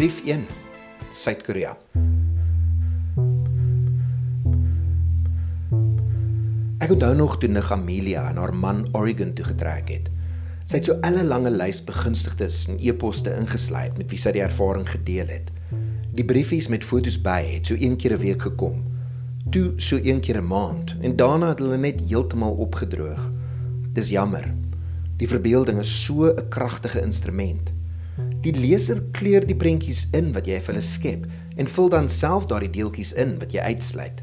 Brief 1. Suid-Korea. Ek onthou nog toe Nig Amelia en haar man Oregon toe getrek het. Sy het so 'n lange lys begunstigdes en e-poste ingesluit met wie sy die ervaring gedeel het. Die briefies met foto's by het so een keer 'n week gekom. Toe so een keer 'n maand en daarna het hulle net heeltemal opgedroog. Dis jammer. Die verbeelding is so 'n kragtige instrument. Die leser kleur die prentjies in wat jy vir hulle skep en vul dan self daardie deeltjies in wat jy uitsluit.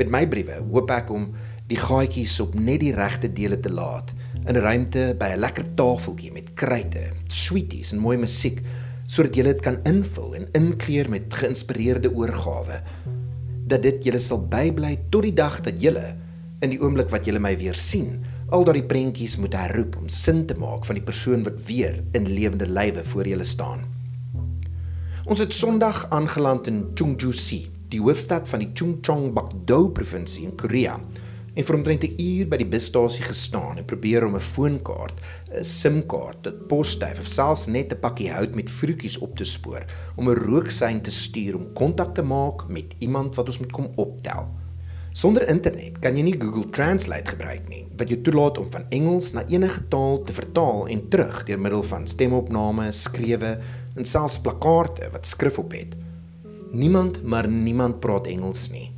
Met my briewe hoop ek om die gaatjies op net die regte dele te laat in 'n ruimte by 'n lekker tafeltjie met kruite, sweeties en mooi musiek sodat jy dit kan invul en inkleur met geïnspireerde oorgawe dat dit julle sal bybly tot die dag dat julle in die oomblik wat julle my weer sien al daardie prentjies moet herroep om sin te maak van die persoon wat weer in lewende lywe voor julle staan. Ons het Sondag aangeland in Chungju-si, die hoofstad van die Chungcheongbuk-do provinsie in Korea, en vir omtrent 'n uur by die busstasie gestaan en probeer om 'n foonkaart, 'n SIM-kaart, 'n posduif of selfs net 'n pakkie hout met vroetjies op te spoor om 'n rooksein te stuur om kontak te maak met iemand wat ons moet kom optel. Sonder internet kan jy nie Google Translate gebruik nie, wat jou toelaat om van Engels na enige taal te vertaal en terug deur middel van stemopname, skrewe en selfs plakkaate wat skrif op het. Niemand, maar niemand praat Engels nie.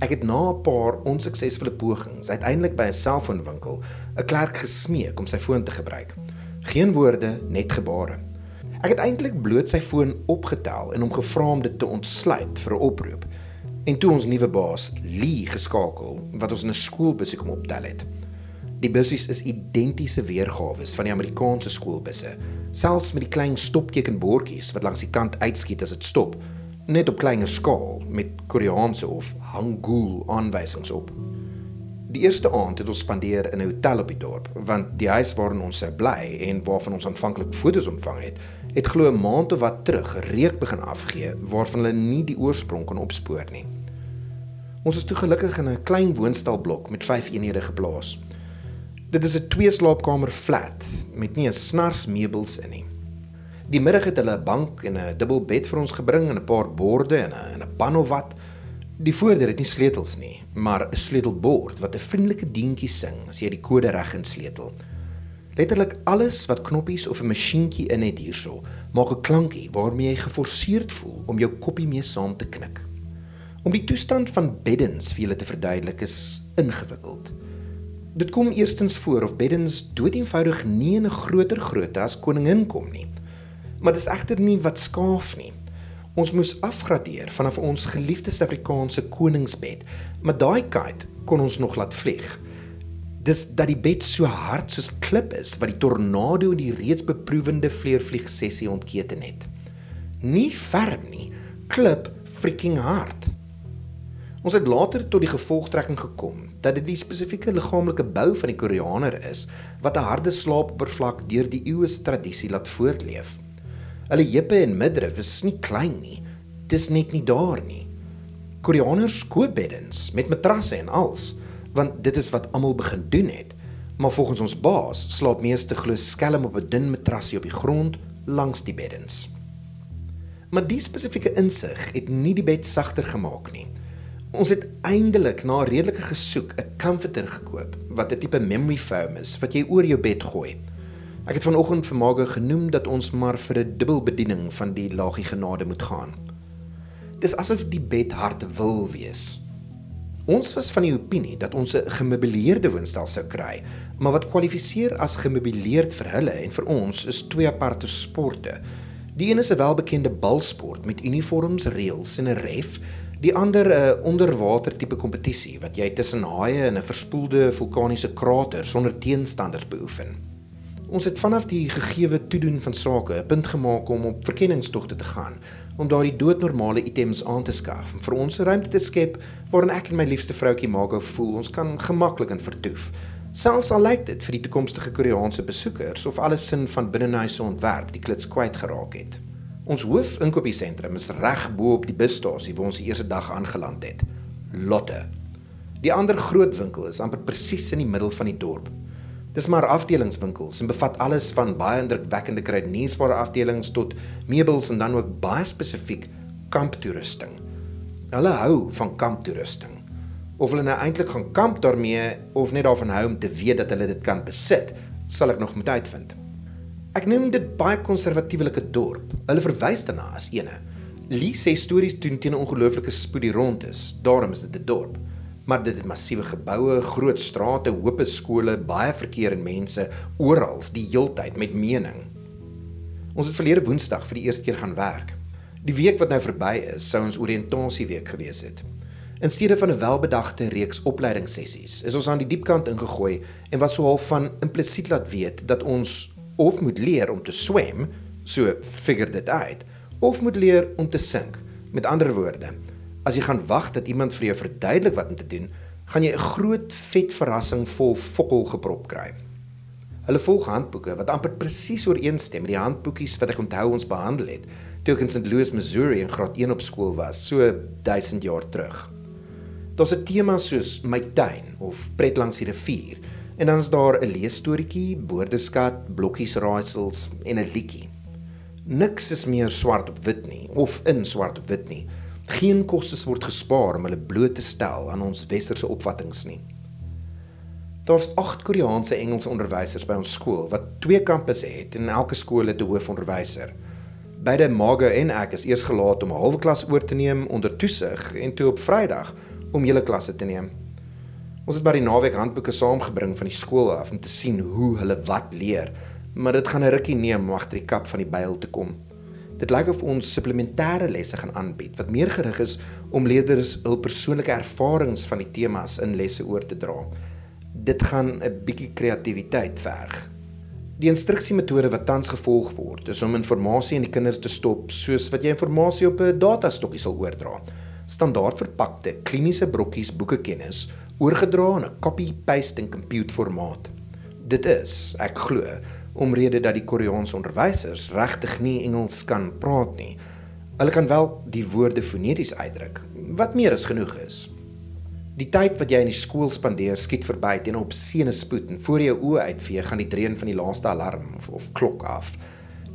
Ek het na 'n paar onsuksesvolle pogings uiteindelik by 'n selfoonwinkel 'n klerk gesmeek om sy foon te gebruik. Geen woorde, net gebare. Ek het eintlik bloot sy foon opgetel en hom gevra om dit te ontsluit vir 'n oproep en toe ons nuwe baas Lee geskakel wat ons in 'n skoolbusie kom optel het. Die bussies is identiese weergawe van die Amerikaanse skoolbusse, selfs met die klein stoptekenbordjies wat langs die kant uitskiet as dit stop, net op kleiner skaal met Koreaanse of Hangul aanwysings op. Die eerste aand het ons spandeer in 'n hotel op die dorp, want die huis waarin ons sou bly en waarvan ons aanvanklik foto's ontvang het, het glo 'n maand of wat terug reuk begin afgee waarvan hulle nie die oorsprong kon opspoor nie. Ons is toe gelukkig in 'n klein woonstelblok met 5 eenhede geplaas. Dit is 'n twee slaapkamer flat met nie 'n snars meubels in nie. Die middag het hulle 'n bank en 'n dubbel bed vir ons gebring en 'n paar borde en 'n 'n pan of wat. Die voordeur het nie sleutels nie, maar 'n sleutelbord wat 'n vriendelike deentjie sing as jy die kode reg insleutel. Letterlik alles wat knoppies of 'n masjienkie in het hierso, maak 'n klankie waarmee jy geforseerd voel om jou koppie mee saam te knik. Om die toestand van beddens vir julle te verduidelik is ingewikkeld. Dit kom eerstens voor of beddens doeteenvoudig nie in 'n groter grootte as koningin kom nie. Maar dis egter nie wat skaaf nie. Ons moes afgradeer vanaf ons geliefde Suid-Afrikaanse koningsbed, maar daai kite kon ons nog laat vlieg. Dis dat die bed so hard soos klip is wat die tornado in die reeds beproewende vleervlieg sessie ontketen het. Nie ferm nie, klip freaking hard. Ons het later tot die gevolgtrekking gekom dat dit die spesifieke liggaamlike bou van die Koreaner is wat 'n harde slaapoppervlak deur die eeue se tradisie laat voortleef. Hulle heupe en middelrif is nie klein nie. Dis net nie daar nie. Koreaners koop beddens met matrasse en als, want dit is wat almal begin doen het. Maar volgens ons baas slaap meeste glo skelm op 'n dun matrassie op die grond langs die beddens. Maar die spesifieke insig het nie die bed sagter gemaak nie. Ons het eindelik na 'n redelike gesoek 'n comforter gekoop wat 'n tipe memory foam is wat jy oor jou bed gooi. Ek het vanoggend vir Margo genoem dat ons maar vir 'n dubbelbediening van die laagie genade moet gaan. Dis asof die bed hard wil wees. Ons was van die opinie dat ons 'n gemeubileerde woonstel sou kry, maar wat kwalifiseer as gemeubileerd vir hulle en vir ons is twee aparte sporte. Die een is 'n welbekende balsport met uniforms, reëls en 'n ref Die ander 'n uh, onderwater tipe kompetisie wat jy tussen haie in 'n verspoelde vulkaniese krater sonder teenstanders beoefen. Ons het vanaf die gegeewe toedoen van sake 'n punt gemaak om op verkenningstogte te gaan om daardie doodnormale items aan te skaf en vir ons 'n ruimte te skep waarin ek en my liefste vroutjie Margo voel ons kan gemaklik in vertoef. Selfs al lyk dit vir die toekomstige Koreaanse besoekers of alles sin van binnehuise ontwerp die klits kwyt geraak het. Ons hoofinkopiesentrum is reg bo op die busstasie waar ons die eerste dag aangeland het. Lotte. Die ander groot winkel is amper presies in die middel van die dorp. Dis maar afdelingswinkels en bevat alles van baie indrukwekkende kruideniersware afdelings tot meubels en dan ook baie spesifiek kamptoerusting. Hulle hou van kamptoerusting. Of hulle nou eintlik gaan kamp daarmee of net daarvan hou om te weet dat hulle dit kan besit, sal ek nog moet uitvind. Ek noem dit baie konservatievelike dorp. Hulle verwys daarna as ene. Lee sê stories doen teen 'n ongelooflike spoed hier rond is. Daarom is dit 'n dorp maar dit het massiewe geboue, groot strate, hoop skole, baie verkeer en mense oral, die heeltyd met mening. Ons het verlede Woensdag vir die eerste keer gaan werk. Die week wat nou verby is, sou ons oriëntasieweek gewees het. In steede van 'n welbedagte reeks opleidingssessies, is ons aan die diepkant ingegooi en was so half van implisiet laat weet dat ons of moet leer om te swem, so figure dit uit, of moet leer om te sink. Met ander woorde, As jy gaan wag dat iemand vir jou verduidelik wat om te doen, gaan jy 'n groot vet verrassing vol fokol geprop kry. Hulle volg handboeke wat amper presies ooreenstem met die handboekies wat ek onthou ons behandel het toe ek in St. Louis, Missouri in graad 1 op skool was, so 1000 jaar terug. Daar's 'n tema soos my tuin of pret langs die rivier en dan is daar 'n leesstorieetjie, woordeskat, blokkies raaisels en 'n liedjie. Niks is meer swart op wit nie of in swart op wit nie. Geen kostes word gespaar om hulle bloot te stel aan ons westerse opvattinge nie. Daar's 8 Koreaanse Engelse onderwysers by ons skool wat twee kampusse het en elke skool het 'n hoofonderwyser. Beide Mage en ek is eers gelaat om 'n halwe klas oor te neem onder toesig en toe op Vrydag om hele klasse te neem. Ons het by die naweek handboeke saamgebring van die skool af om te sien hoe hulle wat leer, maar dit gaan 'n rukkie neem om agter die kap van die byl te kom. Dit lyk of ons supplementêre lesse gaan aanbied wat meer gerig is om leerders hul persoonlike ervarings van die temas in lesse oor te dra. Dit gaan 'n bietjie kreatiwiteit verg. Die instruksiemetode wat tans gevolg word, is om inligting in die kinders te stop soos wat jy inligting op 'n datastokkie sal oordra. Standaard verpakte kliniese brokkies boekekennis oorgedra in 'n copy-paste en compute formaat. Dit is, ek glo, omrede dat die Koreaanse onderwysers regtig nie Engels kan praat nie. Hulle kan wel die woorde foneties uitdruk, wat meer as genoeg is. Die tyd wat jy in die skool spandeer skiet verby teen op sene spoed en voor jou oë uitvee gaan die dreun van die laaste alarm of, of klok af.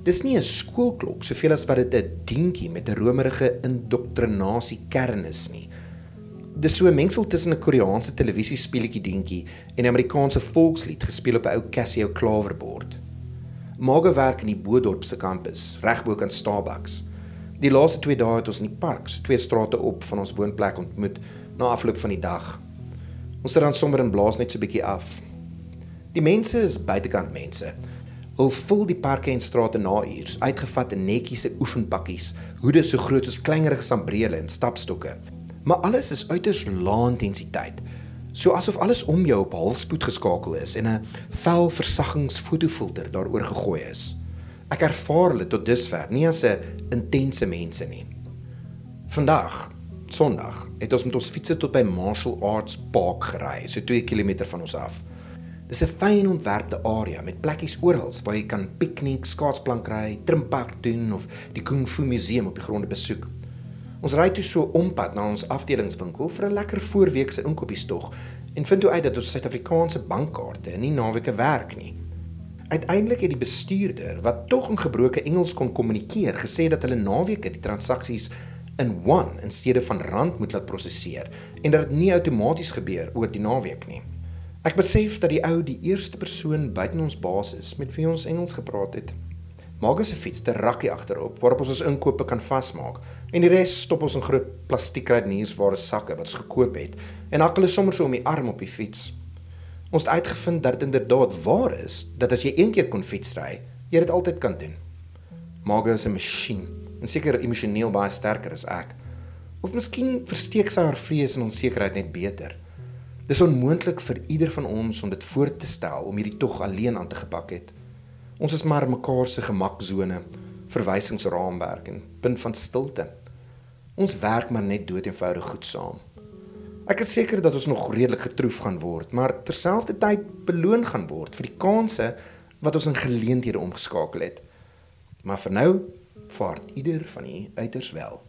Dis nie 'n skoolklok soveel as wat dit 'n dingetjie met 'n romerige indoktrinasie kern is nie. Dis so 'n mengsel tussen 'n Koreaanse televisiespeletjie dingetjie en 'n Amerikaanse volkslied gespeel op 'n ou Casio klawerbord. Mage werk in die Boedorp se kampus, regbo kan Starbucks. Die laaste 2 dae het ons in die park, so twee strate op van ons woonplek ontmoet na afloop van die dag. Ons het dan sommer in blaas net so 'n bietjie af. Die mense is buitekant mense. Hulle vul die parke en strate na uurs, uitgevat in netjiese oefenpakkies, hoede so groot soos kleinerige sambrele en stapstokke. Maar alles is uiters lae intensiteit. So asof alles om jou op halfspoed geskakel is en 'n vel versaggingsfotofilter daaroor gegooi is. Ek ervaar hulle tot dusver nie as 'n intense mense nie. Vandag, Sondag, het ons met ons fietses tot by Martial Arts Park gery, so 2 km van ons af. Dis 'n fyn ontwerpte area met plekkies oral waar jy kan piknik, skaatsplank ry, trimpark doen of die Kung Fu museum op die gronde besoek. Ons ry toe so ompad na ons afdelingswinkel vir 'n lekker voorweekse inkopiestoeg en vind toe uit dat ons Suid-Afrikaanse bankkaarte nie naweke werk nie. Uiteindelik het die bestuurder, wat tog in gebroke Engels kon kommunikeer, gesê dat hulle naweke die transaksies in won in steede van rand moet laat prosesseer en dat dit nie outomaties gebeur oor die naweek nie. Ek besef dat die ou die eerste persoon buite ons basis met wie ons Engels gepraat het. Maak as 'n fiets te rakkie agterop waarop ons ons inkope kan vasmaak en die res stop ons in groot plastiekrydniersware sakke wat ons gekoop het en hak hulle sommer so om die arm op die fiets. Ons het uitgevind dat dit inderdaad waar is dat as jy een keer kon fietsry, jy dit altyd kan doen. Maak as 'n masjien en seker emosioneel baie sterker as ek. Of miskien versteek sy haar vrees en onsekerheid net beter. Dis onmoontlik vir ieder van ons om dit voor te stel om hierdie tog alleen aan te gepak het. Ons is maar mekaar se gemaksone, verwysingsraamwerk en punt van stilte. Ons werk maar net dood eenvoudig goed saam. Ek is seker dat ons nog redelik getroof gaan word, maar terselfdertyd beloon gaan word vir die kansse wat ons in geleenthede omgeskakel het. Maar vir nou vaart ieder van u uiters wel.